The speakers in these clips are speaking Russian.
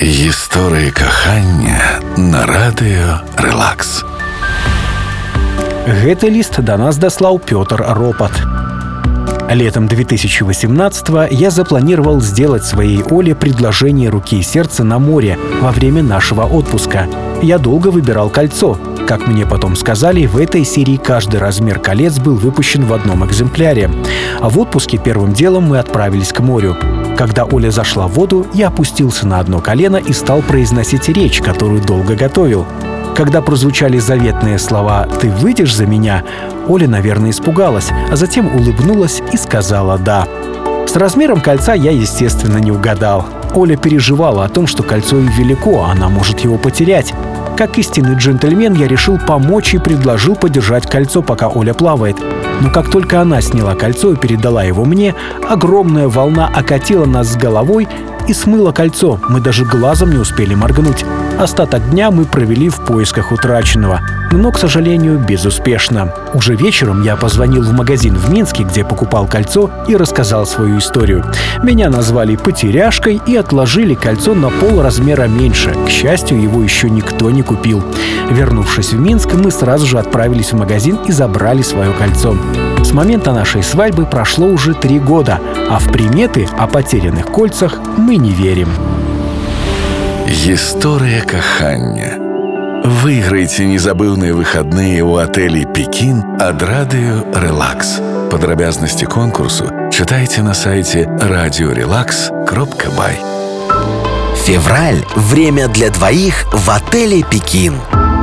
Гісторыі кахання на радыё Релакс. Гэты ліст да нас даслаў Пётр Ропат. Летом 2018 я запланировал сделать своей Оле предложение руки и сердца на море во время нашего отпуска. Я долго выбирал кольцо. Как мне потом сказали, в этой серии каждый размер колец был выпущен в одном экземпляре. А в отпуске первым делом мы отправились к морю. Когда Оля зашла в воду, я опустился на одно колено и стал произносить речь, которую долго готовил. Когда прозвучали заветные слова «ты выйдешь за меня», Оля, наверное, испугалась, а затем улыбнулась и сказала «да». С размером кольца я, естественно, не угадал. Оля переживала о том, что кольцо ей велико, а она может его потерять. Как истинный джентльмен, я решил помочь и предложил подержать кольцо, пока Оля плавает. Но как только она сняла кольцо и передала его мне, огромная волна окатила нас с головой и смыла кольцо. Мы даже глазом не успели моргнуть. Остаток дня мы провели в поисках утраченного, но, к сожалению, безуспешно. Уже вечером я позвонил в магазин в Минске, где покупал кольцо, и рассказал свою историю. Меня назвали потеряшкой и отложили кольцо на пол размера меньше. К счастью, его еще никто не купил. Вернувшись в Минск, мы сразу же отправились в магазин и забрали свое кольцо. С момента нашей свадьбы прошло уже три года, а в приметы о потерянных кольцах мы не верим. Гісторыя кахання. Выйграйце незабыўныя выхадныя ў атэлі Пекін ад радыё Релакс. Падрабязнасці конкурсу чытайце на сайте радиорелакс кропка бай. Февраль – время для двоих в отеле «Пекин».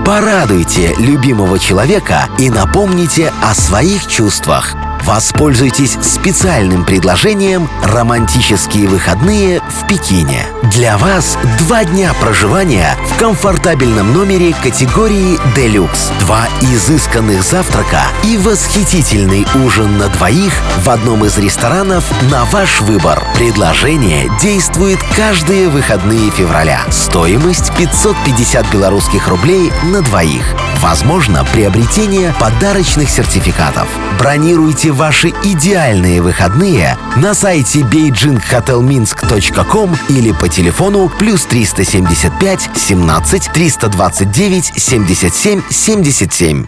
Порадуйте любимого человека и напомните о своих чувствах. Воспользуйтесь специальным предложением «Романтические выходные в Пекине». Для вас два дня проживания в комфортабельном номере категории «Делюкс», два изысканных завтрака и восхитительный ужин на двоих в одном из ресторанов на ваш выбор. Предложение действует каждые выходные февраля. Стоимость 550 белорусских рублей на двоих. Возможно приобретение подарочных сертификатов. Бронируйте ваши идеальные выходные на сайте beijinghotelminsk.com или по телефону плюс 375 17 329 77 77.